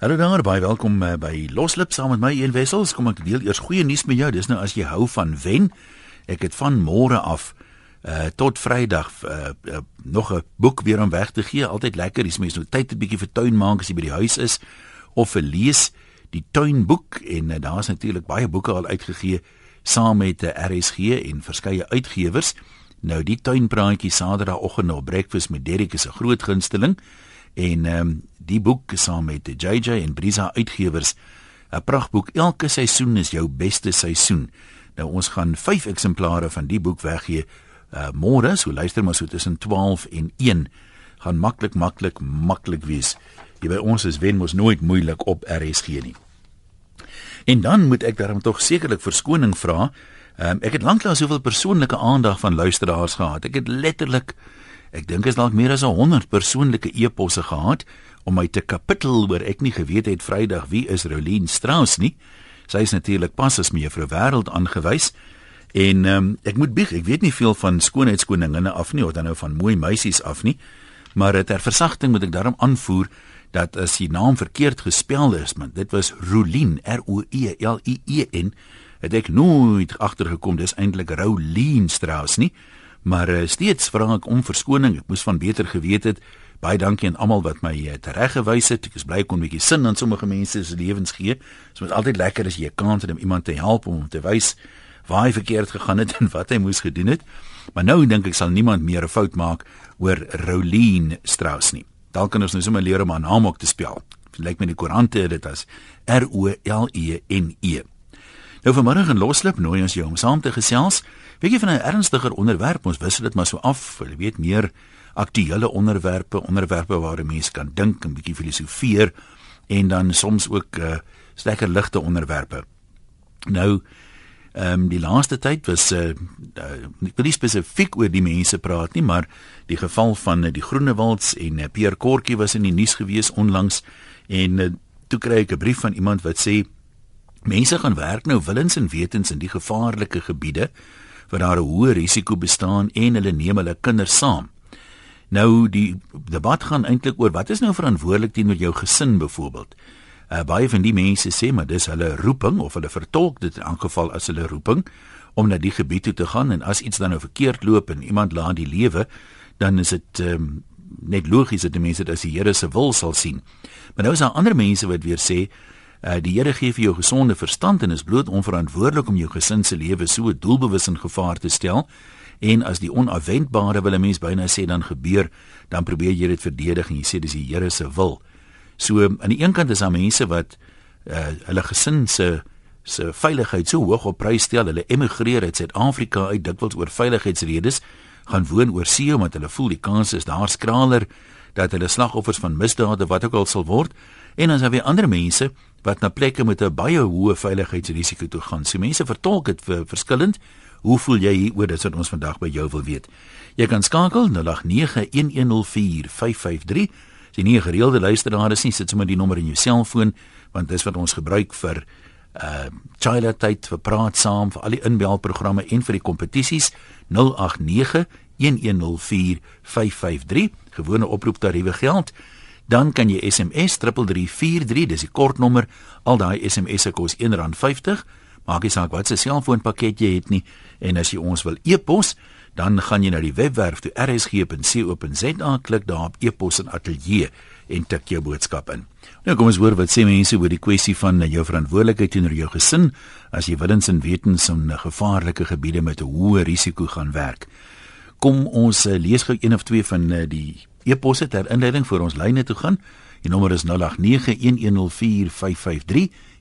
Hallo daar, baie welkom uh, by Loslip saam met my een wessels. Kom ek deel eers goeie nuus met jou. Dis nou as jy hou van wen. Ek het van môre af uh tot Vrydag uh, uh nog 'n boek weer om weg te gee. Altyd lekker, dis mense nou tyd 'n bietjie vir tuin maak as jy by die huis is of vir lees die tuinboek en uh, daar's natuurlik baie boeke al uitgegee saam met uh, RSG en verskeie uitgewers. Nou die tuinpraatjie Saterdagoggend op breakfast met Derrick is 'n groot gunsteling en ehm um, die boek saam met JJ en Brisa uitgewers 'n prachtboek elke seisoen is jou beste seisoen. Nou ons gaan 5 eksemplare van die boek weggee uh môre, so luister maar so tussen 12 en 1 gaan maklik maklik maklik wees. Jy by ons is wen mos nooit moeilik op RSG nie. En dan moet ek daarom tog sekerlik verskoning vra. Um, ek het lanklaas soveel persoonlike aandag van luisteraars gehad. Ek het letterlik Ek dink is dalk meer as 100 persoonlike e-posse gehad om my te kapittel oor ek nie geweet het Vrydag wie is Rolien Strauss nie. Sy is natuurlik pas as mevrou wêreld aangewys. En um, ek moet bieg, ek weet nie veel van skoonheidskoninginne af nie of dan nou van mooi meisies af nie, maar ter versagting moet ek daarom aanvoer dat as die naam verkeerd gespel is, man, dit was Rolien R O E L I E N, het ek nooit agtergekom dis eintlik Rolien Strauss nie. Maar uh, steeds vra ek om verskoning. Ek moes van beter geweet het. Baie dankie aan almal wat my uh, tereggewys het. Ek is bly kon 'n bietjie sin aan sommige mense se lewens gee. Dit is altyd lekker as jy 'n kans het om iemand te help om te wys waar hy verkeerd gegaan het en wat hy moes gedoen het. Maar nou dink ek sal niemand meer 'n fout maak oor Rolien Strauss nie. Dalk kan ons nou sommer leer om haar naam ook te spel. Lyk my die koerante het dit as R O L E N E. Nou vanmiddag in Loslip nooi ons jou om saam te gesels Weet jy van 'n ernstiger onderwerp, ons wissel dit maar so af. Jy weet meer aktuelle onderwerpe, onderwerpe waar mense kan dink en bietjie filosofeer en dan soms ook uh sterker ligte onderwerpe. Nou ehm um, die laaste tyd was uh, uh ek wil nie spesifiek oor die mense praat nie, maar die geval van uh, die Groenewalds en uh, Pierre Kortjie was in die nuus gewees onlangs en uh, toe kry ek 'n brief van iemand wat sê mense gaan werk nou willens en wetens in die gevaarlike gebiede waar daar 'n hoë risiko bestaan en hulle neem hulle kinders saam. Nou die debat gaan eintlik oor wat is nou verantwoordelik teenoor jou gesin byvoorbeeld. Uh, baie van die mense sê maar dis hulle roeping of hulle vertolk dit in elk geval as hulle roeping om na die gebied toe te gaan en as iets dan nou verkeerd loop en iemand laat die lewe dan is dit um, net logies dat die mense dit as die Here se wil sal sien. Maar nou is daar ander mense wat weer sê Uh, die Here gee vir jou gesonde verstand en is bloot onverantwoordelik om jou gesin se lewe so doelbewus in gevaar te stel. En as die onafwendbare wil 'n mens byna sê dan gebeur, dan probeer jy dit verdedig en jy sê dis die Here se wil. So aan die een kant is daar mense wat uh, hulle gesin se se veiligheid so hoog op prys stel, hulle emigreer uit Suid-Afrika uit dikwels oor veiligheidsredes, gaan woon oor see omdat hulle voel die kans is daar skraler dat hulle slagoffers van misdade wat ook al sal word. En dan is daar weer ander mense wat na plekke met 'n baie hoë veiligheidsrisiko toe gaan. So mense vertolk dit verskillend. Hoe voel jy hieroor? Dit wat ons vandag by jou wil weet. Jy kan skakel 0891104553. As jy nie 'n gereelde luisteraar is nie, sit sommer die nommer in jou selfoon want dis wat ons gebruik vir uh Chila tyd vir praat saam vir al die inbelprogramme en vir die kompetisies 0891104553 gewone oproeptariewe geld dan kan jy SMS 3343 dis die kortnommer al daai SMS'e kos R1.50 maak nie saak wat se selfoonpakket jy het nie en as jy ons wil e-pos dan gaan jy na die webwerf toe rsg.co.za klik daar op e-pos en ateljee en tik jou boodskap in nou kom ons hoor wat sê mense oor die kwessie van jou verantwoordelikheid teenoor jou gesin as jy willens en wetens in gevaarlike gebiede met 'n hoë risiko gaan werk kom ons uh, lees gou een of twee van uh, die e-posse ter inleiding vir ons lyne toe gaan. Die nommer is 0891104553.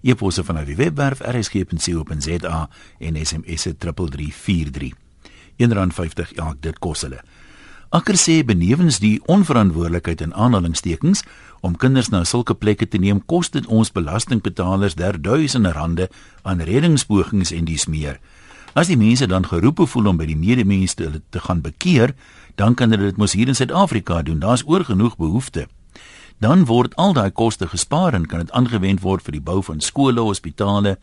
E-posse van die webwerf rsg.co.za en SMS 3343. R1.50 elk dit kos hulle. Akker sê benewens die onverantwoordelikheid in aanhalingstekens om kinders na sulke plekke te neem, kos dit ons belastingbetalers der duisende rande aan reddingspogings en dies meer. As die mense dan geroep voel om by die medemense te, te gaan bekeer, dan kan hulle dit mos hier in Suid-Afrika doen. Daar's oor genoeg behoeftes. Dan word al daai koste gespaar en kan dit aangewend word vir die bou van skole, hospitale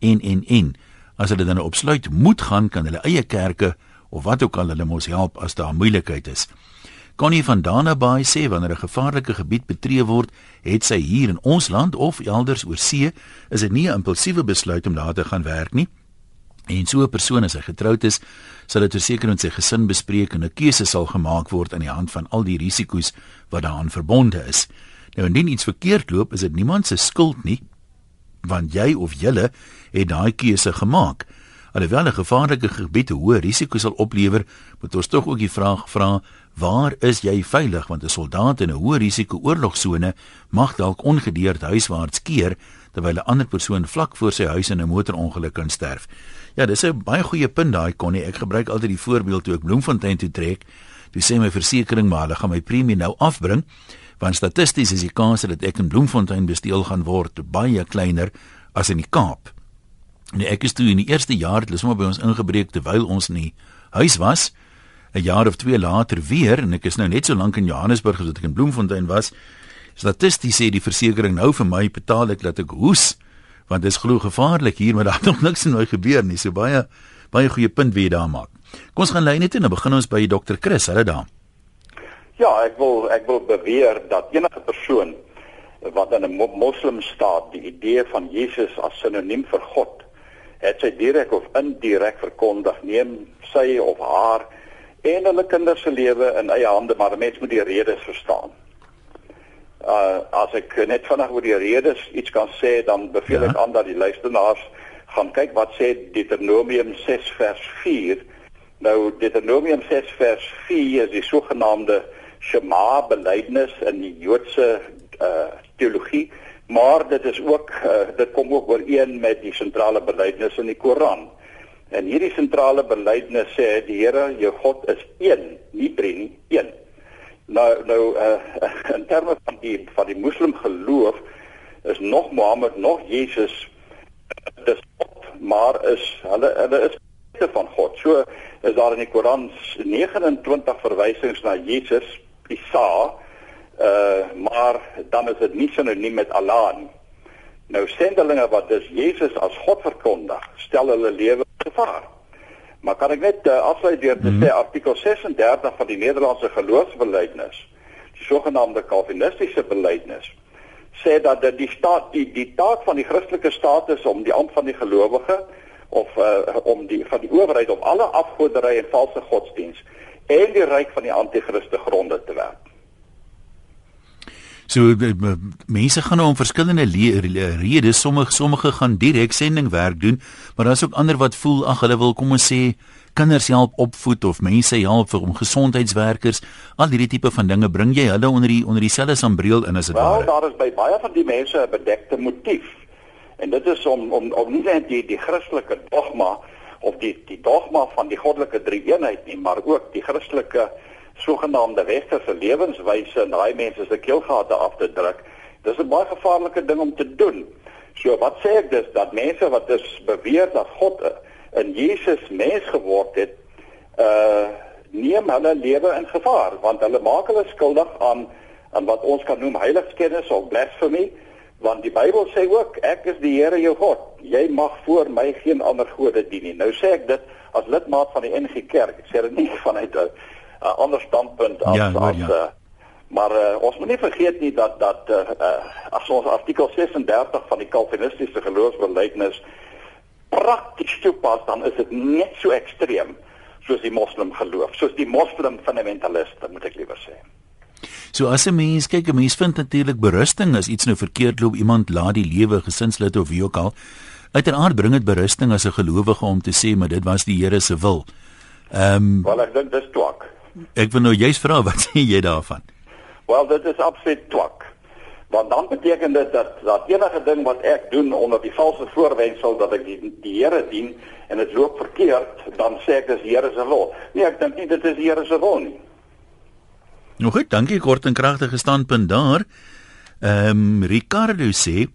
en en en. As hulle dan opsluit moet gaan, kan hulle eie kerke of wat ook al hulle mos help as daar moeilikheid is. Connie van Danabay sê wanneer 'n gevaarlike gebied betree word, het sy hier in ons land of elders oor see, is dit nie 'n impulsiewe besluit om daar te gaan werk nie. En so 'n persoon as hy getroud is, sal dit verseker met sy gesin bespreek en 'n keuse sal gemaak word aan die hand van al die risiko's wat daaraan verbonde is. Nou indien iets verkeerd loop, is dit niemand se skuld nie, want jy of julle het daai keuse gemaak. Alhoewel 'n gevaarlike gebied 'n hoë risiko sal oplewer, moet ons tog ook die vraag vra, waar is jy veilig want 'n soldaat in 'n hoë risiko oorlogsone mag dalk ongedeerd huiswaarts keer terwyl 'n ander persoon vlak voor sy huis in 'n motorongeluk kan sterf. Ja, dis 'n baie goeie punt daai Connie. Ek gebruik altyd die voorbeeld toe ek Bloemfontein toe trek. Toe sê my versekerings maar hulle gaan my premie nou afbring want statisties is die kans dat ek in Bloemfontein besteel gaan word baie kleiner as in die Kaap. Nee, ek is toe in die eerste jaar het hulle sommer by ons ingebreek terwyl ons in die huis was. 'n Jaar of 2 later weer en ek is nou net so lank in Johannesburg as wat ek in Bloemfontein was. Statisties sê die versekerings nou vir my betaal ek dat ek hoes want dit is glo gevaarlik hier maar daar het nog niks nou gebeur nie. So baie baie goeie punt wie jy daar maak. Kom ons gaan lyn net en dan begin ons by Dr. Chris. Hulle daar. Ja, ek wil ek wil beweer dat enige persoon wat in 'n moslim staat die idee van Jesus as sinoniem vir God het sy direk of indirek verkondig neem sy of haar en hulle kinders se lewe in eie hande maar mense moet die redes verstaan uh, as ek net vanaand oor die redes iets kan sê, dan beveel ja. ek aan dat die luisteraars gaan kyk wat sê Deuteronomium 6 vers 4. Nou Deuteronomium 6 vers 4 is die sogenaamde Shema belydenis in die Joodse uh, teologie, maar dit is ook uh, dit kom ook ooreen met die sentrale belydenis in die Koran. En hierdie sentrale belydenis sê die Here, jou God is een, nie drie nie, een nou nou uh, in terme van die van die moslim geloof is nog Mohammed nog Jesus dis maar is hulle hulle is van God. So is daar in die Koran 29 verwysings na Jesus, Isa, uh maar dan is dit nie sinoniem met Allah nie. Nou sendelinge wat dus Jesus as God verkondig, stel hulle lewe gevaar. Maar kan ek net uh, afsluit deur te mm -hmm. sê artikel 36 van die Nederlandse geloofsbelijdenis, die sogenaamde Calvinistiese belijdenis, sê dat dit die staat die die taak van die Christelike staat is om die amp van die gelowige of uh, om die van die owerheid op alle afgoderry en valse godsdiens en die ryk van die anti-kriste gronde te werk. So mense gaan nou om verskillende redes, sommige sommige gaan direk sendingwerk doen, maar daar's ook ander wat voel ag hulle wil kom ons sê kinders help opvoed of mense help vir om gesondheidswerkers, al hierdie tipe van dinge bring jy hulle onder die onder dieselfde sambreel in as dit ware. Wel, daar is by baie van die mense 'n bedekte motief. En dit is om om om nie net die die Christelike dogma of die die dogma van die goddelike drie-eenheid nie, maar ook die Christelike sogenaamde westerse lewenswyse en daai mense se keelgate af te druk. Dis 'n baie gevaarlike ding om te doen. So wat sê ek dus dat mense wat dus beweer dat God in Jesus mens geword het, uh neem hulle lewe in gevaar want hulle maak hulle skuldig aan aan wat ons kan noem heiligskennis of blasphemy want die Bybel sê ook ek is die Here jou God jy mag voor my geen ander gode dien nie nou sê ek dit as lidmaat van die NG Kerk ek sê dit nie vanuit 'n 'n ander standpunt as ja, as ja. uh, maar uh, ons moet nie vergeet nie dat dat uh, uh, as ons artikel 36 van die Calvinistiese geloofsbelijdenis prakties toepas dan is dit net so ekstreem soos die moslim geloof soos die moslim fundamentaliste moet ek liewer sê So as 'n mens kyk, 'n mens vind natuurlik berusting as iets nou verkeerd loop, iemand laat die lewe gesinslid of wie ook al. Uiteraard bring dit berusting as 'n gelowige om te sê maar dit was die Here se wil. Ehm um, Wel ek dink dis twak. Ek wil nou juist vra wat sê jy daarvan? Wel, dit is absoluut twak. Want dan beteken dit dat dat enige ding wat ek doen onder die valse voorwendsel dat ek die, die Here dien en dit loop verkeerd, dan sê ek dis Here se wil. Nee, ek dink nie dit is die Here se wil nie. Nou goed, dankie kort en kragtige standpunt daar. Ehm um, Ricardo sê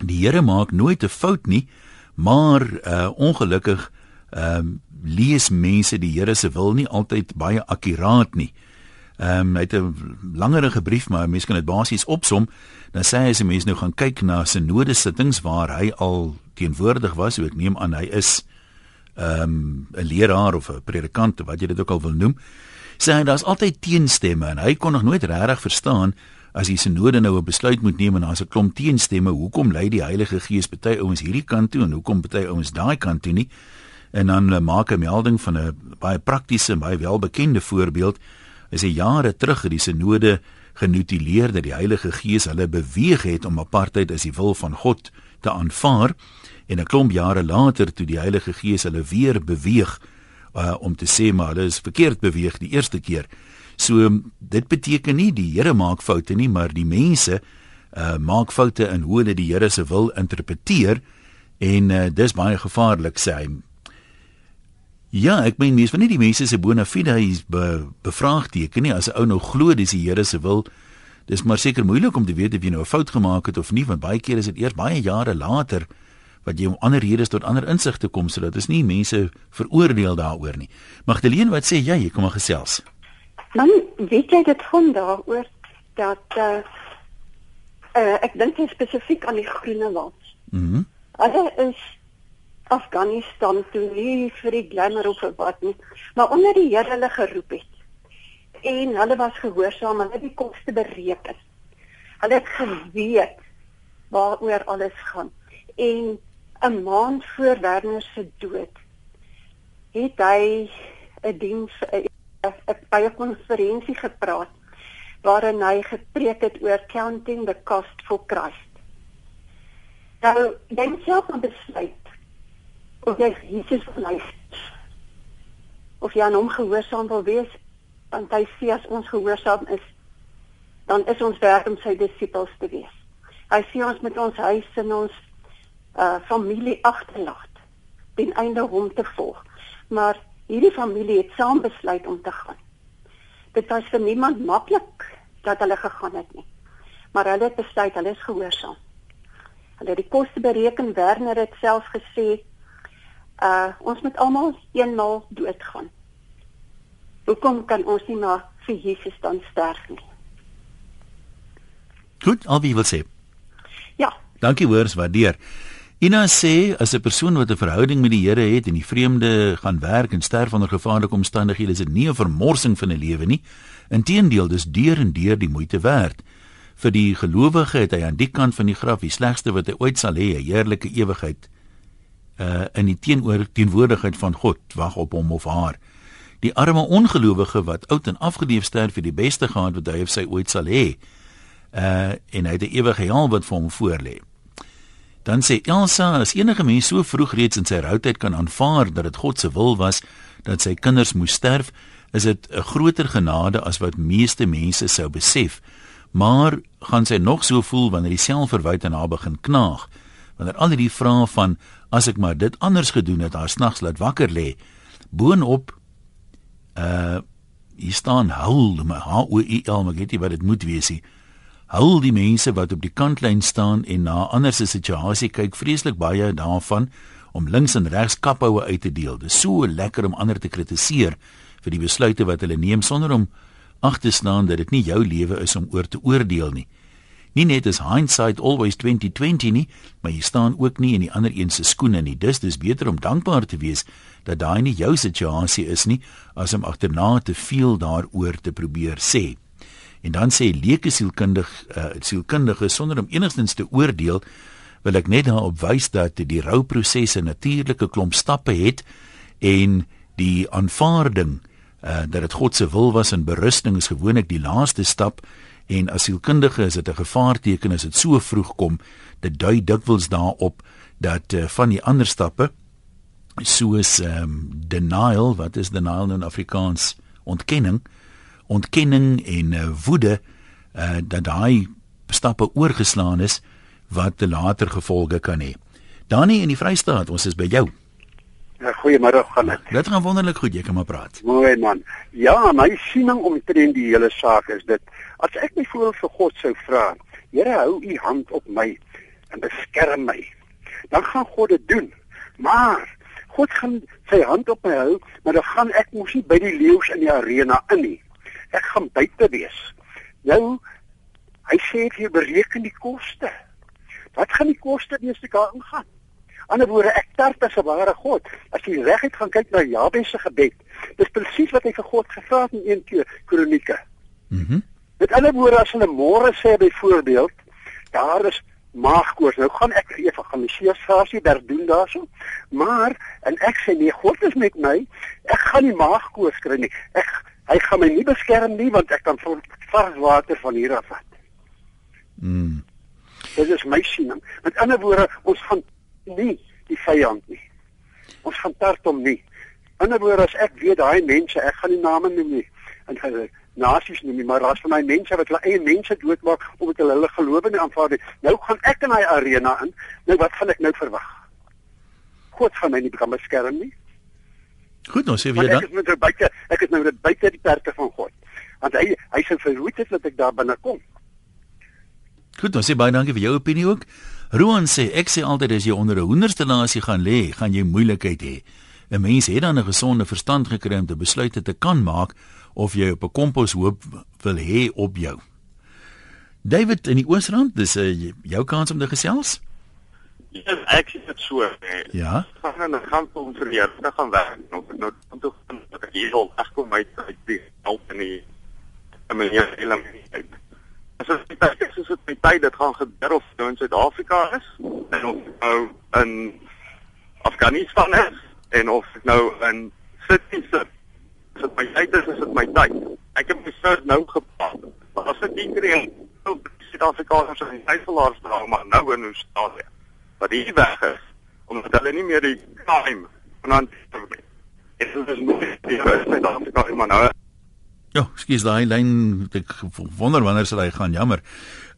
die Here maak nooit 'n fout nie, maar uh ongelukkig ehm um, lees mense die Here se wil nie altyd baie akkuraat nie. Ehm um, hy het 'n langerige brief maar mense kan dit basies opsom. Dan sê hy as jy mense nou gaan kyk na synode sittings waar hy al teenwoordig was, so ek neem aan hy is ehm um, 'n leraar of 'n predikant wat jy dit ook al wil noem. Sê hy daar's altyd teenstemme en hy kon nog nooit regtig verstaan as die sinode nou 'n besluit moet neem en daar's 'n klomp teenstemme, hoekom lei die Heilige Gees party ouens hierdie kant toe en hoekom party ouens daai kant toe nie? En dan uh, maak hy melding van 'n baie praktiese en baie welbekende voorbeeld. Hy sê jare terug het die sinode genotuleer dat die Heilige Gees hulle beweeg het om apartheid as die wil van God te aanvaar en 'n klomp jare later toe die Heilige Gees hulle weer beweeg uh, om te sê maar hulle is verkeerd beweeg die eerste keer. So dit beteken nie die Here maak foute nie, maar die mense uh, maak foute in hoe hulle die Here se wil interpreteer en uh, dis baie gevaarlik sê hy. Ja, ek meen mens van nie die mense se bona fides be, bevraagteken nie as 'n ou nou glo dis die Here se wil. Dis maar seker moeilik om te weet of jy nou 'n fout gemaak het of nie, want baie keer is dit eers baie jare later wat jy om ander redes tot ander insigte kom sodat dit is nie mense veroordeel daaroor nie. Magdalene, wat sê jy? Jy kom maar gesels. Dan weet jy dit van daaroor dat uh, uh ek dink spesifiek aan die groene was. Mhm. Mm Hulle is Afghanistan toe nie vir die glamour of wat nie, maar onder die Here hulle geroep het. En hulle was gehoorsaam hulle het die koste bereken. Hulle het geweet waaroor alles gaan. En 'n maand voor Werner se dood het hy 'n diens 'n 'n konferensie gepraat waarin hy gepreek het oor counting the cost for Christ. Nou, dink self aan besluit of jy Jesus luister. Of jy aan hom gehoorsaam wil wees, want hy sê as ons gehoorsaam is, dan is ons werk om sy disippels te wees. Hy sê ons moet ons huis en ons uh familie agterlaat ten einde hom te volg. Maar hierdie familie het saam besluit om te gaan. Dit was vir niemand maklik dat hulle gegaan het nie. Maar hulle het besluit hulle is gehoorsaam. Hulle het die koste bereken, Werner het self gesê uh ons moet almal eenmal doodgaan. Hoekom kan ons nie maar vir Jesus dan sterf nie? Goed, al wie wil sê. Ja. Dankie hoors, waardeer. Ina sê as 'n persoon wat 'n verhouding met die Here het en die vreemde gaan werk en sterf onder gevaarlike omstandighede, is dit nie 'n vermorsing van 'n lewe nie. Inteendeel, dis deur en deur die moeite werd. Vir die gelowige het hy aan die kant van die graf die slegste wat hy ooit sal hê, 'n heerlike ewigheid uh in die teenoor teenwoordigheid van God wag op hom of haar. Die arme ongelowige wat oud en afgeleef sterf vir die beste gehad wat hy of sy ooit sal hê. Uh en hy het 'n ewige hel wat vir hom voorlê. Dan sê Elsa as enige mens so vroeg reeds in sy routyd kan aanvaar dat dit God se wil was dat sy kinders moes sterf, is dit 'n groter genade as wat meeste mense sou besef. Maar gaan sy nog so voel wanneer die selfverwyte na begin knaag? Wanneer al hierdie vrae van as ek maar dit anders gedoen het, haar snags laat wakker lê. Boonop uh hier staan hul, my H O U L, maar weet jy wat dit moet wees nie? hul die mense wat op die kantlyn staan en na ander se situasie kyk vreeslik baie daarvan om links en regs kaphoue uit te deel. Dit is so lekker om ander te kritiseer vir die besluite wat hulle neem sonder om ag te staan dat dit nie jou lewe is om oor te oordeel nie. Nie net is hindsight always 2020 nie, maar jy staan ook nie in die ander een se skoene nie. Dis dis beter om dankbaar te wees dat daai nie jou situasie is nie as om agterna te veel daaroor te probeer sê. En dan sê leuke sielkundig uh, sielkundige sonder om enigstens te oordeel, wil ek net daarop wys dat die rouproses 'n natuurlike klomp stappe het en die aanvaarding uh, dat dit God se wil was en berusting is gewoonlik die laaste stap en as sielkundige is dit 'n gevaarteken as dit so vroeg kom. Dit dui dikwels daarop dat uh, van die ander stappe soos um, denial, wat is denial in Afrikaans? Ontkenning ontkenning en uh, woede uh, dat daai stappe oorgeslaan is wat te later gevolge kan hê. Danie in die Vrystaat, ons is by jou. Ja, goeiemôre gaan dit. Dit gaan wonderlik goed, jy kan maar praat. Mooi man. Ja, my siening omtrent die hele saak is dit as ek my voor vir God sou vra, Here hou u hand op my en beskerm my. Dan gaan God dit doen. Maar God gaan sy hand op my hou, maar dan gaan ek mos nie by die leeu's in die arena in nie ek gaan buite wees. Nou hy sê jy bereken die koste. Wat gaan die koste wees as ek daar ingaan? ander woorde, ek tart as 'n ware God. As jy reguit gaan kyk na Jabes se gebed, dis presies wat hy vir God gevra het in 1 keer Kronieke. Mhm. Mm Met ander woorde, as hulle môre sê byvoorbeeld, daar is maagkoors. Nou gaan ek evangelisasie daar doen daarso. Maar en ek sê nee, God is met my. Ek gaan nie maagkoors kry nie. Ek hy gaan my nie beskerm nie want ek kan vars water van hier af vat. Mm. Dit is my siening. Met ander woorde, ons gaan nie die vyand nie. Ons gaan tart hom nie. In ander woorde, as ek weet daai mense, ek gaan nie name noem nie. En hulle nasies noem nie, maar daar's van daai mense wat hulle eie mense doodmaak omdat hulle hulle geloof nie aanvaar nie. Nou gaan ek in daai arena in. Nou wat gaan ek nou verwag? God gaan my nie kan beskerm nie. Goed, nou sê weer ek dan. is met nou buite, ek is nou net buite die perke van God. Want hy hy sou verhoed het dat ek daar binne kom. Goed, nou sê baie dankie vir jou opinie ook. Roan sê ek sê altyd as jy onder 'n hoenderstallasie gaan lê, gaan jy moeilikheid hê. 'n Mens het dan 'n gesonde verstand gekry om te besluit te kan maak of jy op 'n komposhoop wil hê op jou. David in die Oosrand, dis uh, jou kans om te gesels? Ja, ek sê dit so. Nee. Ja. Gaan aan 'n gang kom vir jou, dan gaan werk. Nou nou dan toe gaan ek hier al ek kom uit uit die help in die in my element. As dit tyd is, is dit my tyd dit gaan gebeur of nou in Suid-Afrika is en of nou in Afghanistan is en of nou in Sydney sit. As dit my tyd is, is dit my tyd. Ek het myself nou gepas. Maar as ek nie kry Suid-Afrikaners en Suid-Afrikaners dra maar nou in Australië wat hier weg is omdat hulle nie meer die crime vanaand het dit is nog die Suid-Afrika maar nou Ja, skus daai lyn ek wonder wanneer sal hy gaan. Jammer.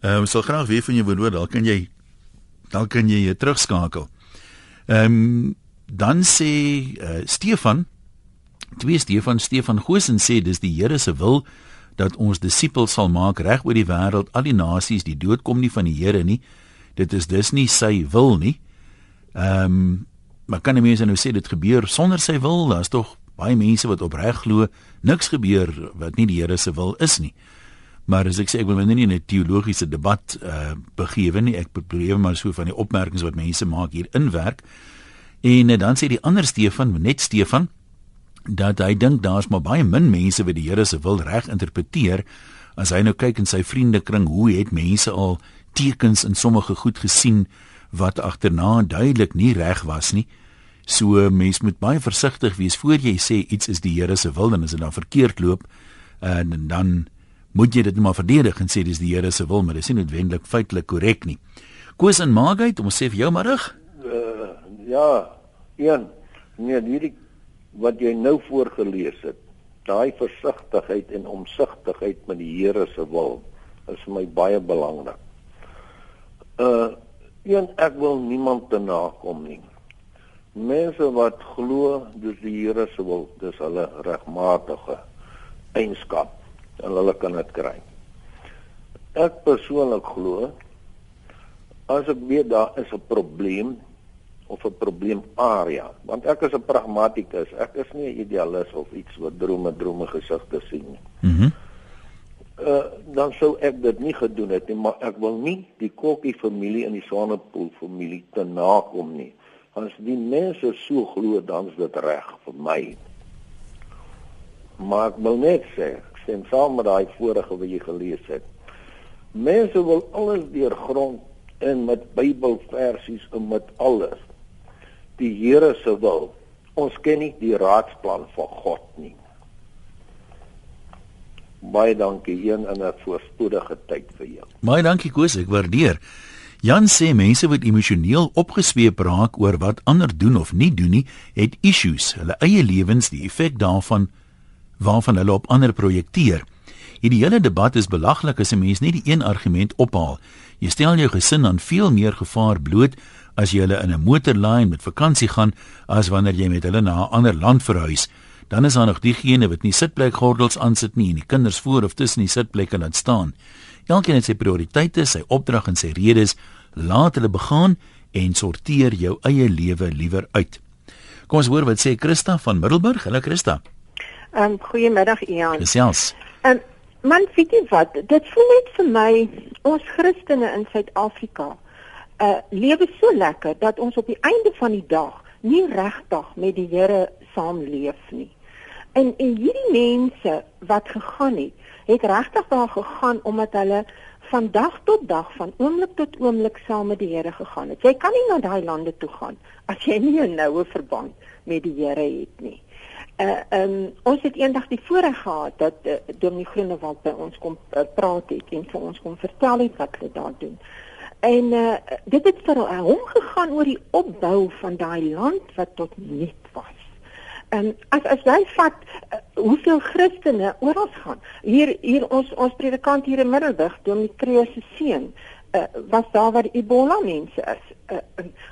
Ehm um, sal graag weer van jou wil hoor. Dalk kan jy dalk kan jy terugskakel. Ehm um, dan sê uh, Stefan twee Stefan Stefan Goosen sê dis die Here se wil dat ons disippels sal maak reg oor die wêreld. Al die nasies die dood kom nie van die Here nie. Dit is dus nie sy wil nie. Ehm um, maar kan 'n mens nou sê dit gebeur sonder sy wil? Daar's tog baie mense wat opreg glo niks gebeur wat nie die Here se wil is nie. Maar as ek sê ek wil my nie in 'n teologiese debat uh, begewe nie. Ek probeer maar so van die opmerkings wat mense maak hier inwerk en uh, dan sê die ander Stefan net Stefan dat hy dink daar's maar baie min mense wat die Here se wil reg interpreteer. As hy nou kyk in sy vriendekring hoe het mense al tekens in sommige goed gesien wat agterna duidelik nie reg was nie? So mens moet baie versigtig wees voor jy sê iets is die Here se wil en as dit dan verkeerd loop en dan moet jy dit maar verdedig en sê dis die Here se wil maar dis nie noodwendig feitelik korrek nie. Koos en Margait om sê vir jou middag uh, ja, een. Nee, hierdie wat jy nou voorgeles het. Daai versigtigheid en omsigtigheid met die Here se wil is vir my baie belangrik. Uh een ek wil niemand te nakom nie. Mense wat glo dis die Here se wil, dis hulle regmatige eienskap en hulle kan dit kry. Ek persoonlik glo as ek weet daar is 'n probleem of 'n probleemarea. Want ek is 'n pragmatikus ek is nie 'n idealis of iets wat drome drome gesigte sien nie. Mhm. Mm uh, dan sou ek dit nie gedoen het nie maar ek wil nie die kokkie familie en die Swanepoel familie te nakom nie. As die mense so glo dan's dit reg vir my. Maar ek wil net sê ek stem saam met daai vorige wat jy gelees het. Mense wil alles deurgrond en met Bybelversies en met alles die Here se wil. Ons ken nie die raadsplan van God nie. Baie dankie een in 'n voorspoedige tyd vir jou. Baie dankie Koos, ek waardeer. Jan sê mense wat emosioneel opgesweep raak oor wat ander doen of nie doen nie, het issues, hulle eie lewens, die effek daarvan waarvan hulle op ander projekteer. Hierdie hele debat is belaglik as 'n mens net die een argument ophaal. Jy stel jou gesin aan veel meer gevaar bloot as jy hulle in 'n motorlyn met vakansie gaan as wanneer jy met hulle na 'n ander land verhuis. Dan is daar nog diegene wat nie sitplekgordels aansit nie en die kinders voor of tussen die sitplekke laat staan. Elkeen het sy prioriteite, sy opdrag en sy redes. Laat hulle begaan en sorteer jou eie lewe liewer uit. Kom ons hoor wat sê Christa van Middelburg. Hallo Christa. Ehm um, goeiemiddag Ian. Gesels. Ehm um, man, weet jy wat? Dit voel net vir my ons Christene in Suid-Afrika uh lewe so lekker dat ons op die einde van die dag nie regtig met die Here saamleef nie. En en hierdie mense wat gegaan het, het regtig daar gegaan omdat hulle van dag tot dag, van oomblik tot oomblik saam met die Here gegaan het. Jy kan nie na daai lande toe gaan as jy nie 'n noue verband met die Here het nie. Uh um ons het eendag die voorreg gehad dat uh, Dominee Groenewald by ons kom uh, praat het en vir ons kom vertel het wat hulle daar doen. En uh dit het vir hom gegaan oor die opbou van daai land wat tot net was. En as as jy vat uh, hoeveel Christene oral gaan. Hier hier ons ons predikant hier in Middelburg, Dominee Kreus se seun, uh, was daar waar die Ebola mense is. Uh,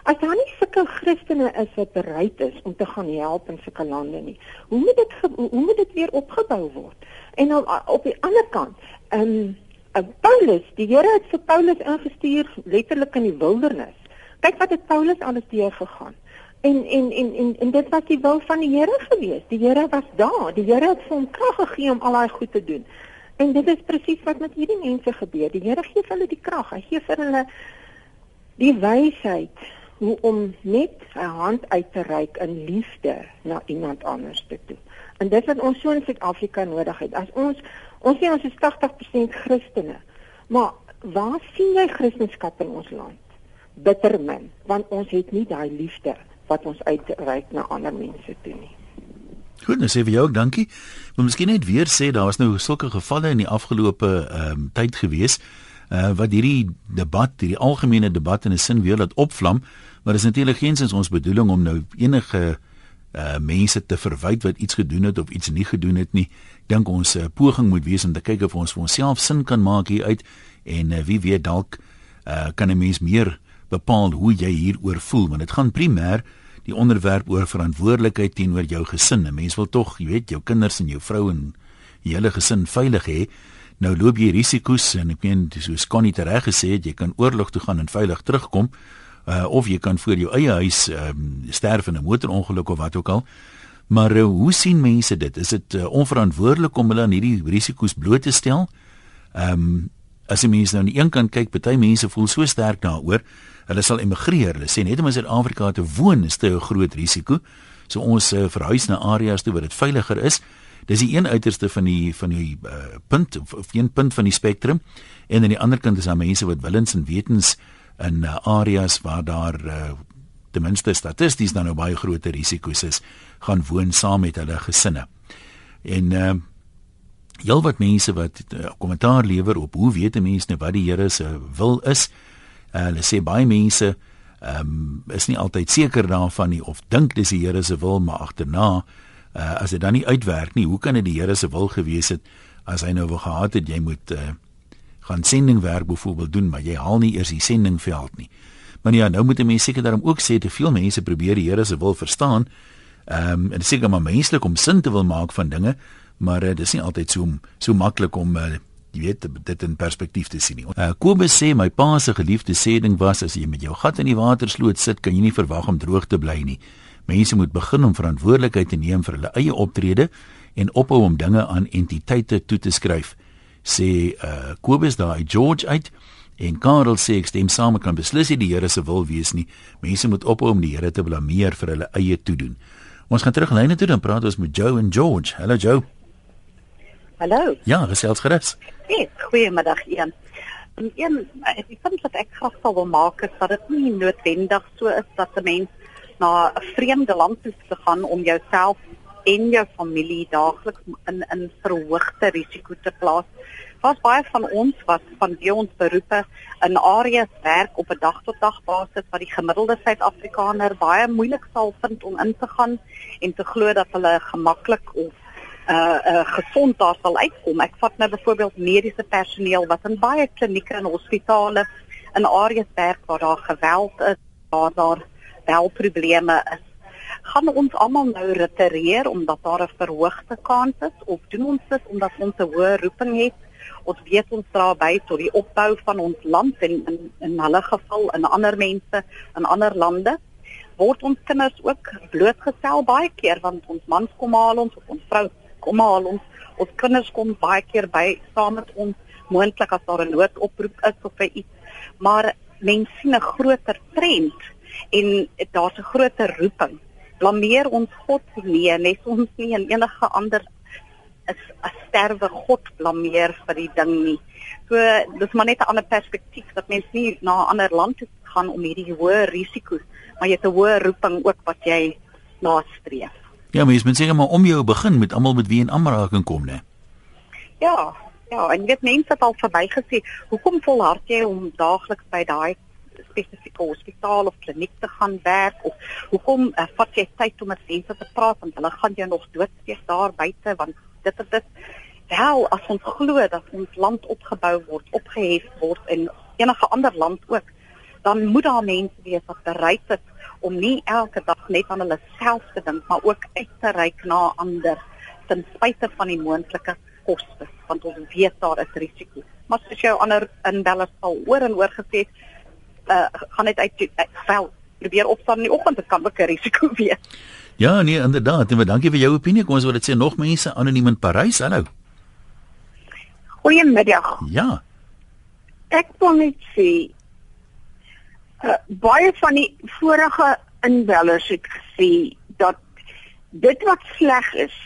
as daar nie sulke Christene is wat bereid is om te gaan help in sulke lande nie, hoe moet dit hoe moet dit weer opgebou word? En dan op die ander kant, ehm um, Paulus, die Here het vir Paulus ingestuur letterlik in die wildernis. Kyk wat het Paulus alles deur gegaan. En en en en en dit was die wil van die Here gewees. Die Here was daar. Die Here het vir hom krag gegee om al daai goed te doen. En dit is presies wat met hierdie mense gebeur. Die Here gee hulle die krag. Hy gee vir hulle die wysheid hoe om net 'n hand uit te reik in liefde na iemand anders te toe. En dit wat ons so in Suid-Afrika nodig het. As ons ons sê ons is 80% Christene, maar waar sien jy Christendom in ons land? Bitter min, want ons het nie daai liefde wat ons uitreik na ander mense toe nie. Goed, nou sê vir jou ook dankie. Maar miskien net weer sê daar was nou sulke gevalle in die afgelope ehm um, tyd gewees uh wat hierdie debat, hierdie algemene debat in 'n sin weer laat opvlam, maar dis natuurlik geensins ons bedoeling om nou enige uh mense te verwyd wat iets gedoen het of iets nie gedoen het nie. Dink ons uh, poging moet wees om te kyk of ons vir onsself sin kan maak hier uit en uh, wie weet dalk uh kan 'n mens meer bepaal hoe jy hieroor voel want dit gaan primêr die onderwerp oor verantwoordelikheid teenoor jou gesin. 'n Mens wil tog, jy weet, jou kinders en jou vrou en die hele gesin veilig hê. Nou loop jy risiko's en ek meen soos Connie tereg gesê het, jy kan oorlog toe gaan en veilig terugkom. Uh, of jy kan voor jou eie huis um, sterf in 'n motorongeluk of wat ook al. Maar uh, hoe sien mense dit? Is dit uh, onverantwoordelik om hulle aan hierdie risiko's bloot te stel? Ehm um, as jy mens nou aan die een kant kyk, baie mense voel so sterk daaroor hulle sal emigreer. Hulle sê net om in Suid-Afrika te woon is te 'n groot risiko. So ons uh, verhuis na areas toe waar dit veiliger is. Dis die een uiterste van die van die uh, punt of, of een punt van die spektrum. En aan die ander kant is daar mense wat willens en wetens in uh, areas waar daar uh, ten minste statisties dan nou baie groot risiko's is, gaan woon saam met hulle gesinne. En uh, heelwat mense wat uh, kommentaar lewer op hoe weet 'n mens nou wat die Here se wil is? Uh, hulle sê baie mense ehm um, is nie altyd seker daarvan nie of dink dis die Here se wil maar agterna uh, as dit dan nie uitwerk nie hoe kan dit die Here se wil gewees het as hy nou wou gehad het jy moet uh, gaan sendingwerk byvoorbeeld doen maar jy haal nie eers die sendingveld nie maar ja nou moet mense seker daarom ook sê te veel mense probeer die Here se wil verstaan ehm um, dit seker maar menslik om sin te wil maak van dinge maar uh, dis nie altyd so so maklik om uh, jy weet dit in perspektief te sien nie. Uh, Kobus sê my pa se geliefde sê ding was as jy met jou gat in die watersloot sit, kan jy nie verwag om droog te bly nie. Mense moet begin om verantwoordelikheid te neem vir hulle eie optrede en ophou om dinge aan entiteite toe te skryf. Sê uh, Kobus daai George uit en Karel sê ek stem saam kan beslis nie die Here se wil wees nie. Mense moet ophou om die Here te blameer vir hulle eie toedoen. Ons gaan terug lyne toe dan praat ons met Joe en George. Hallo Joe. Hallo. Ja, gesels gerus. Hey, goeiemiddag een. En een ek vind wat ek graag sou wil maak is dat dit nie noodwendig so is dat 'n mens na 'n vreemde land toe te gaan om jouself en jou familie daagliks in in verhoogde risiko te plaas. Daar's baie van ons wat van wie ons beroepe in areas werk op 'n dag tot dag basis wat die gemiddelde Suid-Afrikaner baie moeilik sal vind om in te gaan en te glo dat hulle gemaklik of uh uh gesond daar sal uitkom. Ek vat nou byvoorbeeld mediese personeel wat in baie klinieke en hospitale in areas werk waar daar geweld is, waar daar wel probleme is. Gaan ons almal nou retireer omdat daar 'n verhoogde kans is of doen ons dit omdat ons 'n hoë roeping het? Ons weet ons dra by tot die opbou van ons land en in in hulle geval in ander mense in ander lande word ons kinders ook blootgestel baie keer want ons mans kom haal ons of ons vrou kom haal ons. Ons kinders kom baie keer by saam met ons moontlik as daar 'n noodoproep is of vir iets. Maar mense sien 'n groter trend en daar's 'n groter roeping. Blameer ons God nie, nes ons nie en enige ander is 'n sterwe God blameer vir die ding nie. So dis maar net 'n ander perspektief dat mense nie na 'n ander land toe gaan om hierdie hoë risiko's, maar jy het 'n hoë roeping ook wat jy nastreef. Ja, mens moet seker maar om jou begin met almal met wie in aanraking kom, né? Ja, ja, en dit mense het al verbygesê, hoekom volhard jy om daagliks by daai spesifieke hospitaal of kliniek te gaan werk of hoekom uh, vat jy tyd om met mense te praat want hulle gaan jou nog doodsteek daar buite want dit is dit wel as ons glo dat ons land opgebou word, opgehef word in enige ander land ook, dan moet daar mense wees wat bereid is om nie elke dag net aan hulle self te dink, maar ook uit te reik na ander ten spyte van die moontlike koste, want ons weet daar is risiko. Maar soos jou ander inbellers al oor en oor gesê het, uh, gaan dit uit vel probeer opstaan in die oggend, dit kan ook 'n risiko wees. Ja, nee, inderdaad. En dankie vir jou opinie. Kom ons wil dit sê nog mense anoniem in Parys. Hallo. Goeiemiddag. Ja. Ek wil net sê uh, baie van die vorige inwellers het gesê dat dit wat sleg is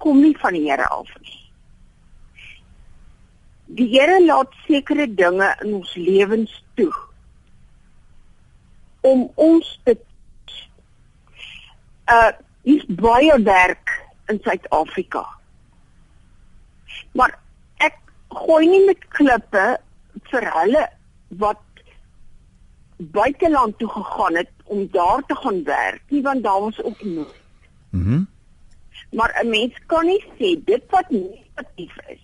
kom nie van die Here af nie. Die Here laat sekere dinge in ons lewens toe om ons te uh is baie werk in Suid-Afrika. Maar ek gooi nie met klippe vir hulle wat buiteland toe gegaan het om daar te gaan werk nie want daar was ook nood. Mhm. Mm maar 'n mens kan nie sê dit wat negatief is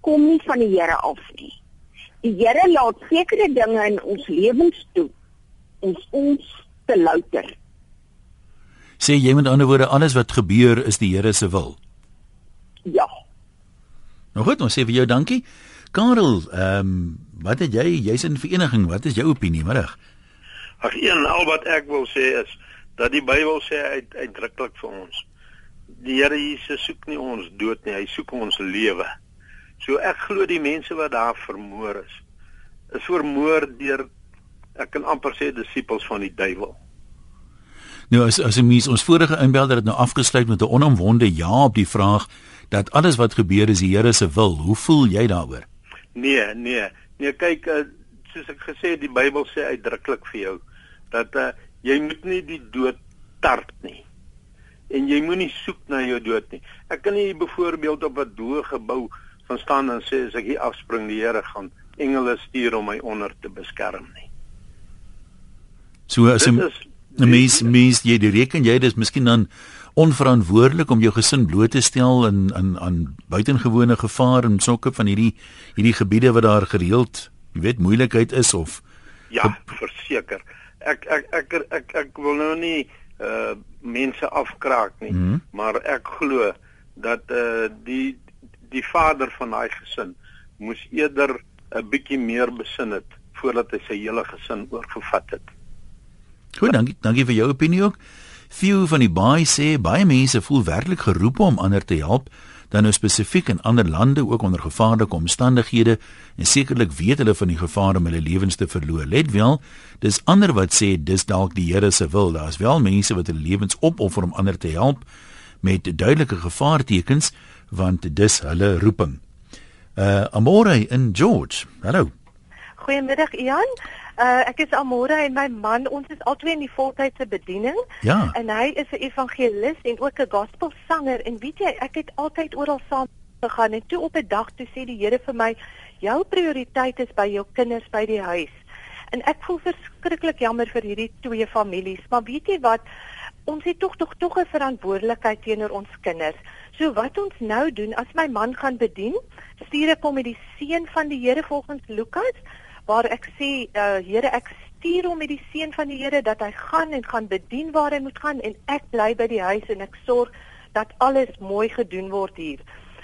kom nie van die Here af nie. Die Here laat sekere dinge in ons lewens toe ons ons te louter. Sê jy met ander woorde alles wat gebeur is die Here se wil. Ja. Nou goed, ons sê vir jou dankie. Karel, ehm um, wat het jy? Jy's in vereniging. Wat is jou opinie middag? Ag een al wat ek wil sê is dat die Bybel sê uit uitdruklik vir ons. Die Here Jesus soek nie ons dood nie, hy soek ons lewe. So ek glo die mense wat daar vermoor is, is vermoor deur ek kan amper sê disippels van die duiwel. Nou as as 'n mens ons vorige inbelder het nou afgesluit met 'n onomwonde ja op die vraag dat alles wat gebeur is die Here se wil. Hoe voel jy daaroor? Nee, nee. Nee, kyk, uh, soos ek gesê het, die Bybel sê uitdruklik vir jou dat uh, jy moet nie die dood tart nie. En jy moenie soek na jou dood nie. Ek kan nie byvoorbeeld op 'n doë gebou van staan en sê as ek hier afspring, die Here gaan engele stuur om my onder te beskerm nie. So as 'n mens mens jy die reken jy dis miskien dan onverantwoordelik om jou gesin bloot te stel in in aan buitengewone gevaar en sulke van hierdie hierdie gebiede wat daar gereeld, jy weet, moeilikheid is of Ja, verseker. Ek ek ek ek ek, ek wil nou nie uh mense afkraak nie, mm -hmm. maar ek glo dat uh die die vader van daai gesin moes eerder 'n bietjie meer besin het voordat hy sy hele gesin oorgevat het. Goed, dankie, dankie vir jou opinie ook. Few van die baie sê baie mense voel werklik geroep om ander te help, dan nou spesifiek in ander lande ook onder gevaarlike omstandighede en sekerlik weet hulle van die gevaar om hulle lewens te verloor. Let wel, dis ander wat sê dis dalk die Here se wil. Daar's wel mense wat hulle lewens opoffer om ander te help met duidelike gevaartekens want dis hulle roeping. Uh Amore in George. Hallo. Goeiemiddag Ian. Uh ek is Amore en my man, ons is albei in die voltydse bediening. Ja. En hy is 'n evangelis en ook 'n gospelsanger en weet jy, ek het altyd oral saam gegaan en toe op 'n dag toe sê die Here vir my, jou prioriteit is by jou kinders by die huis. En ek voel verskriklik jammer vir hierdie twee families, maar weet jy wat? Ons het tog tog tog 'n verantwoordelikheid teenoor ons kinders. So wat ons nou doen, as my man gaan bedien, stuur ek hom met die seën van die Here volgens Lukas waar ek sê uh, Here ek stuur hom met die seën van die Here dat hy gaan en gaan bedien waar hy moet gaan en ek bly by die huis en ek sorg dat alles mooi gedoen word hier.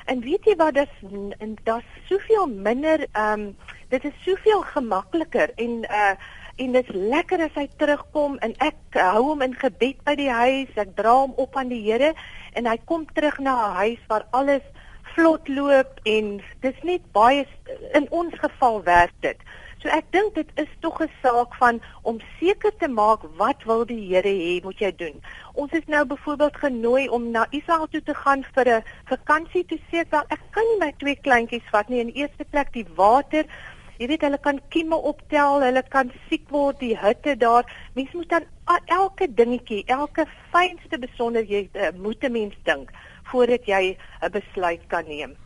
En weet jy wat dis en daar's soveel minder ehm um, dit is soveel gemakliker en uh en dit is lekker as hy terugkom en ek hou hom in gebed by die huis, ek dra hom op aan die Here en hy kom terug na 'n huis waar alles vlot loop en dis net baie in ons geval werk dit. So ek dink dit is tog 'n saak van om seker te maak wat wil die Here hê moet jy doen. Ons is nou byvoorbeeld genooi om na Israel toe te gaan vir 'n vakansie toe sê wel ek kan nie my twee kleintjies vat nie in eerste plek die water Jy weet hulle kan kieme optel, hulle kan siek word, die hitte daar. Mens moet dan elke dingetjie, elke fynste besonderhede moet 'n mens dink voordat jy 'n besluit kan neem.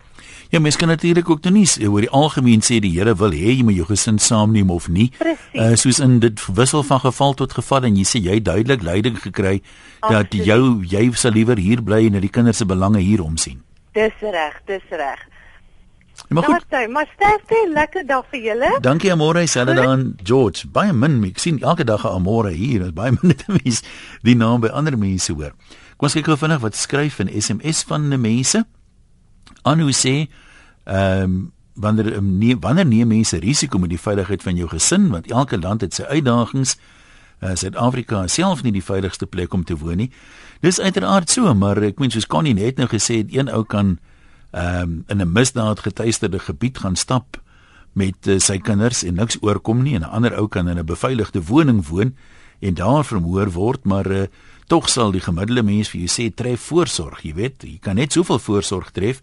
Ja, mens kan natuurlik ook nie oor die algemeen sê die Here wil hê jy moet jou gesin saamneem of nie. Uh soos in dit wissel van geval tot geval en jy sê jy duidelik leiding gekry dat jou jy sal liewer hier bly en na die kinders se belange hier omsien. Dis reg, dis reg. Ja, maar goed. Sterkte, maar sterkte, lekker dag vir julle. Dankie Amore, selfde dan George. Baie min, ek sien elke dag 'n Amore hier, is baie min te mense die naam by ander mense hoor. Kom ons kyk gou vinnig wat skryf in SMS van die mense. Anu sê, ehm um, wanneer nie, wanneer neem mense risiko met die veiligheid van jou gesin want elke land het sy uitdagings. Uh, Suid-Afrika self nie die veiligste plek om te woon nie. Dis uiteraard so, maar ek meen soos Connie net nou gesê het, een ou kan ehm um, in 'n misdaad getuisterde gebied gaan stap met uh, sy kinders en niks oorkom nie en 'n ander ou kan in 'n beveiligde woning woon en daar vermoor word maar uh, tog sal die gemiddelde mens vir jou sê tref voorsorg jy weet jy kan net soveel voorsorg tref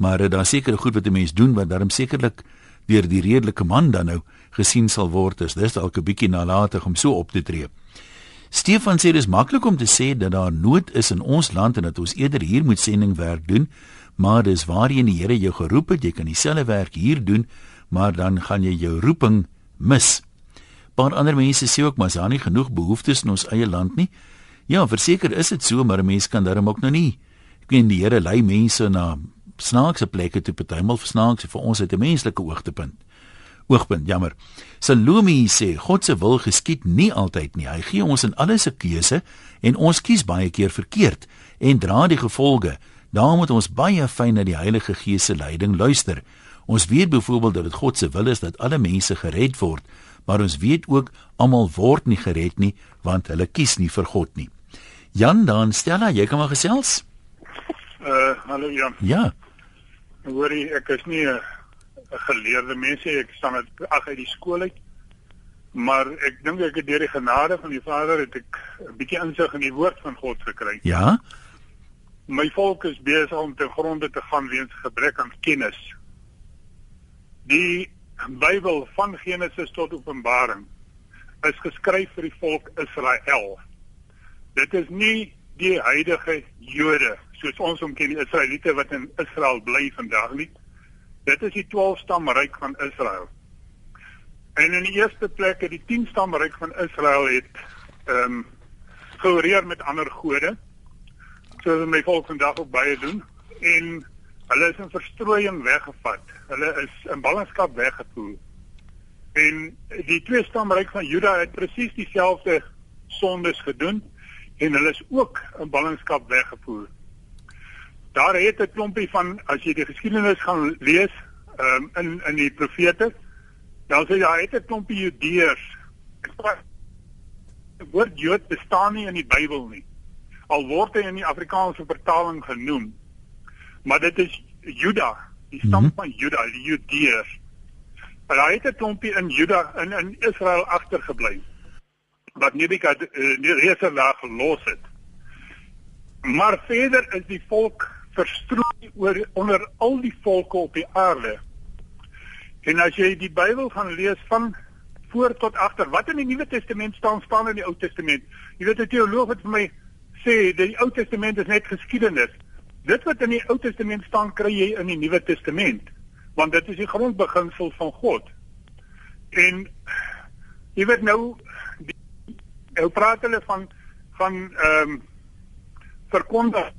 maar uh, daar seker goed wat 'n mens doen wat daarom sekerlik deur die redelike man dan nou gesien sal word is dis dalk 'n bietjie nalatig om so op te tree Stefan sê dis maklik om te sê dat daar nood is in ons land en dat ons eerder hier moet sendingwerk doen maar dis waarheen die Here jou geroep het. Jy kan dieselfde werk hier doen, maar dan gaan jy jou roeping mis. Paar ander mense sê ook maar daar nie genoeg behoeftes in ons eie land nie. Ja, verseker is dit so, maar mense kan daarom ook nou nie. Ek weet die Here lei mense na snaakse plekke toe partymal vir snaakse vir ons uit 'n menslike oogtepunt. Oogpunt, jammer. Salome sê God se wil geskied nie altyd nie. Hy gee ons in alles 'n keuse en ons kies baie keer verkeerd en dra die gevolge. Daarom moet ons baie fyn na die Heilige Gees se leiding luister. Ons weet byvoorbeeld dat dit God se wil is dat alle mense gered word, maar ons weet ook almal word nie gered nie want hulle kies nie vir God nie. Jan, dan Stella, jy kan maar gesels. Uh, hallo Jan. Ja. Hoorie, ek is nie 'n geleerde mens nie. Ek staan uit ag uit die skool uit. Maar ek dink ek het deur die genade van die Vader het ek 'n bietjie insig in die woord van God gekry. Ja my volk is besig om te gronde te gaan weens gebrek aan kennis. Die Bybel van Genesis tot Openbaring is geskryf vir die volk Israel. Dit is nie die huidige Jode soos ons hom ken die Israeliete wat in Israel bly vandag nie. Dit is die 12 stamryk van Israel. En in die eerste plek het die 10 stamryk van Israel het ehm um, georeer met ander gode so my volk vandag ook baie doen en hulle is in verstrooiing weggevat. Hulle is in ballingskap weggevoer. En die twee stamryk van Juda het presies dieselfde sondes gedoen en hulle is ook in ballingskap weggevoer. Daar het 'n klompie van as jy die geskiedenis gaan lees um, in in die profete dan sê jy het 'n klompie Judeërs. Die woord Jood bestaan nie in die Bybel nie al word hy in die Afrikaanse vertaling genoem. Maar dit is Juda, die stam mm -hmm. van Juda, die Judeërs. Maar hy het 'n klompie in Juda in in Israel agtergebly wat Nebukadneser daar gelos het. Maar verder is die volk verstrooi oor onder al die volke op die aarde. En as jy die Bybel gaan lees van voor tot agter, wat in die Nuwe Testament staan, staan in die Ou Testament. Jy weet 'n teoloog het vir my sê die Ou Testament is net geskiedenis. Dit wat in die Ou Testament staan, kry jy in die Nuwe Testament, want dit is die grondbeginsel van God. En jy weet nou die ou praat hulle van van ehm um, verkondig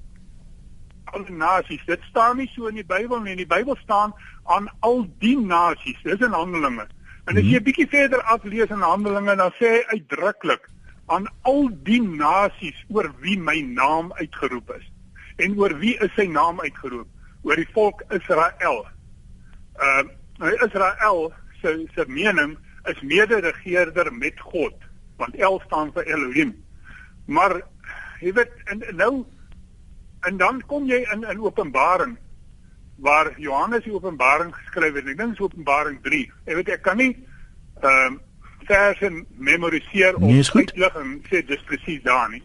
al die nasies. Dit staan nie so in die Bybel nie. In die Bybel staan aan al die nasies. Dis in Handelinge. En as jy 'n mhm. bietjie verder aflees in Handelinge, dan sê hy uitdruklik aan al die nasies oor wie my naam uitgeroep is. En oor wie is sy naam uitgeroep? Oor die volk Israel. Ehm uh, Israel se se mening is mede-regerder met God, want El staan vir Elohim. Maar jy weet en nou en dan kom jy in in Openbaring waar Johannes die Openbaring geskryf het. Ek dink dis Openbaring 3. Jy weet ek kan nie ehm um, verse memoriseer Nee, is of goed. uitlig en sê dis presies daar nie.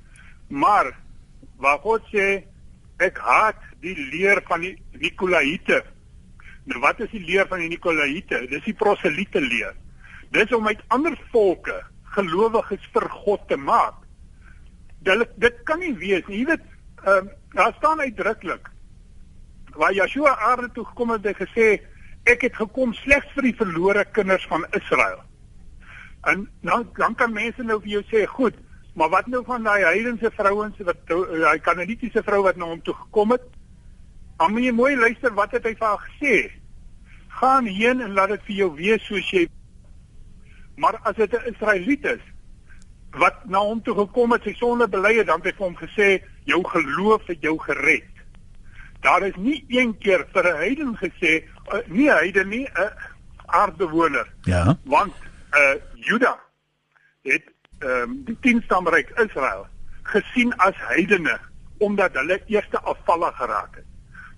Maar waar God sê ek haat die leer van die Nikolaïte. Nou wat is die leer van die Nikolaïte? Dis die proseliete leer. Dis om uit ander volke gelowiges vir God te maak. Dit dit kan nie wees nie. Jy weet, ehm um, daar staan uitdruklik waar Yeshua aarde toe gekom het, het hy gesê ek het gekom slegs vir die verlore kinders van Israel. En dan dan kan mense nou vir jou sê, goed, maar wat nou van daai heidense vrouens wat nou- daai kananitiese vrou wat na hom toe gekom het? Dan moet jy mooi luister wat het hy vir haar gesê. Gaan heen en laat dit vir jou wees soos jy Maar as dit 'n Israeliet is wat na hom toe gekom het, sy sonde bely het, dan het hy vir hom gesê, jou geloof het jou gered. Daar is nie een keer vir 'n heiden gesê, uh, nie heiden nie, 'n aardbewoner. Ja. Want uh Juda het ehm um, die 10 stamryk Israel gesien as heidene omdat hulle eerste afvallig geraak het.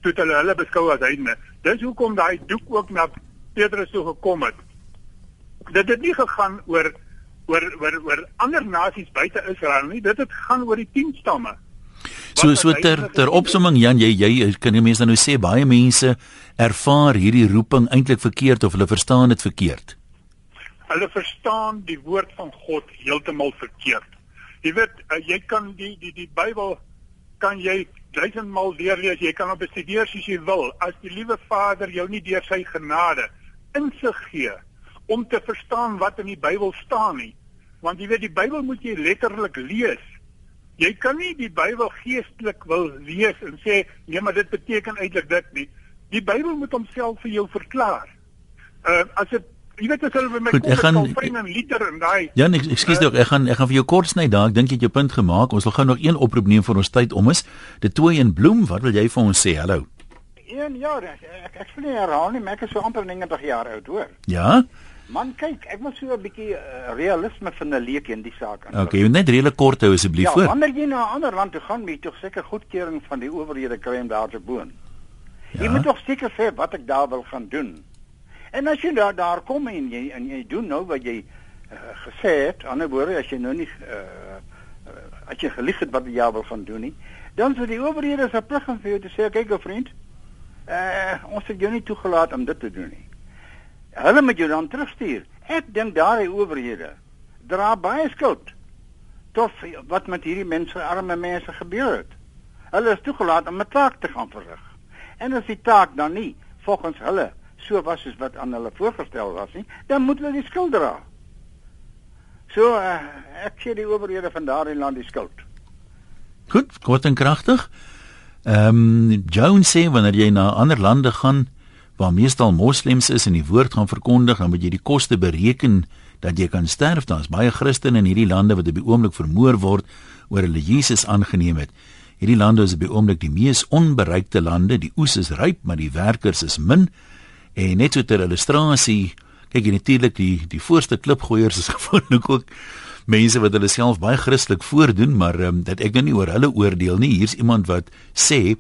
Toe het hulle hulle beskou as heidene. Dis hoekom daai doek ook na Petrus toe gekom het. Dit het nie gegaan oor oor oor oor ander nasies buite Israel nie. Dit het gaan oor die 10 stamme. So so ter ter opsomming Jan, jy jy kan die mense nou sê baie mense ervaar hierdie roeping eintlik verkeerd of hulle verstaan dit verkeerd. Hulle verstaan die woord van God heeltemal verkeerd. Jy weet, uh, jy kan die die die Bybel kan jy duisendmal deurlees, jy kan op bestudeer soos jy wil. As die liewe Vader jou nie deur sy genade insig gee om te verstaan wat in die Bybel staan nie, want jy weet die Bybel moet jy letterlik lees. Jy kan nie die Bybel geestelik wil lees en sê nee, maar dit beteken eintlik dit nie. Die Bybel moet homself vir jou verklaar. Uh as dit jy weet as hulle by my Goed, kom ek met gaan- Calvin en Luther en daai Jan, ek, ekskuus tog, ek gaan ek gaan vir jou kort sny daar. Ek dink jy het jou punt gemaak. Ons wil gou nog een oproep neem vir ons tyd om is. De Tooi en Bloem, wat wil jy vir ons sê? Hallo. Een jaar, ek ek, ek nie herhaal nie, maar ek is so amper 90 jaar oud, hoor. Ja? Man, kyk, ek moet so 'n bietjie uh, realisme van 'n leek in die saak aan. Okay, jy moet net redelik kort hou asseblief Ja, voor. wanneer jy na 'n ander land toe gaan, moet jy tog seker goedkeuring van die owerhede kry om daar te woon. Ja. Jy Ja. moet tog seker sê wat ek daar wil gaan doen. En as jy daar daar kom en jy en jy doen nou wat jy uh, gesê het, ander woorde as jy nou nie uh, as jy gelieg het wat jy wil gaan doen nie, dan is die owerhede se plig om vir jou te sê, kyk ou vriend, uh, ons het jou nie toegelaat om dit te doen nie. Hulle moet jou dan terugstuur. Ek dink daai owerhede dra baie skuld tot wat met hierdie mense arme mense gebeur het. Hulle is toegelaat om 'n taak te gaan verrig. En as die taak dan nie volgens hulle so was soos wat aan hulle voorgestel was nie, dan moet hulle die skuld dra. So uh, ek sê die owerhede van daardie land die skuld. Goed, kort en kragtig. Ehm um, Jones sê wanneer jy na ander lande gaan waar meestal moslems is en die woord gaan verkondig, dan moet jy die koste bereken dat jy kan sterf. Daar's baie Christene in hierdie lande wat op die oomblik vermoor word oor hulle Jesus aangeneem het. Hierdie lande is op die oomblik die mees onbereikte lande. Die oes is ryp, maar die werkers is min. En net so ter illustrasie, kyk jy natuurlik die die voorste klipgooiers is gewoonlik ook mense wat hulle self baie Christelik voordoen, maar um, dat ek nou nie oor hulle oordeel nie. Hier's iemand wat sê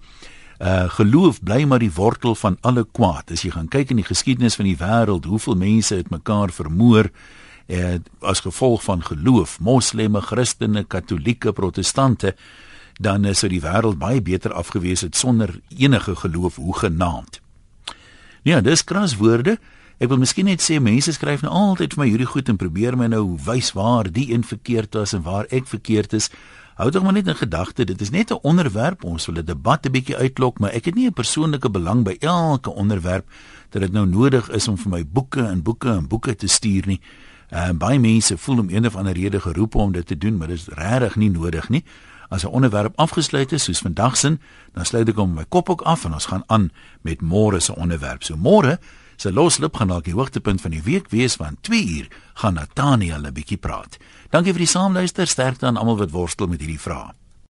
uh geloof bly maar die wortel van alle kwaad. As jy gaan kyk in die geskiedenis van die wêreld, hoeveel mense het mekaar vermoor uh, as gevolg van geloof, moslemme, Christene, Katolieke, Protestante, dan sou die wêreld baie beter afgewees het sonder enige geloof hoegenaamd. Ja, dis kras woorde. Ek wil miskien net sê mense skryf nou altyd vir my hierdie goed en probeer my nou wys waar die een verkeerd is en waar ek verkeerd is. Hou tog maar net in gedagte, dit is net 'n onderwerp. Ons wil 'n debat 'n bietjie uitlok, maar ek het nie 'n persoonlike belang by elke onderwerp dat dit nou nodig is om vir my boeke en boeke en boeke te stuur nie. Uh baie mense voel om een of ander rede geroep om dit te doen, maar dit is regtig nie nodig nie. As 'n onderwerp afgesluit is soos vandag se, dan sluit ek hom my kop ook af en ons gaan aan met môre se onderwerp. So môre se loslip gaan dalk die hoogtepunt van die week wees want 2 uur gaan Nathaniel 'n bietjie praat. Dankie vir die saamluister, sterkte aan almal wat worstel met hierdie vrae.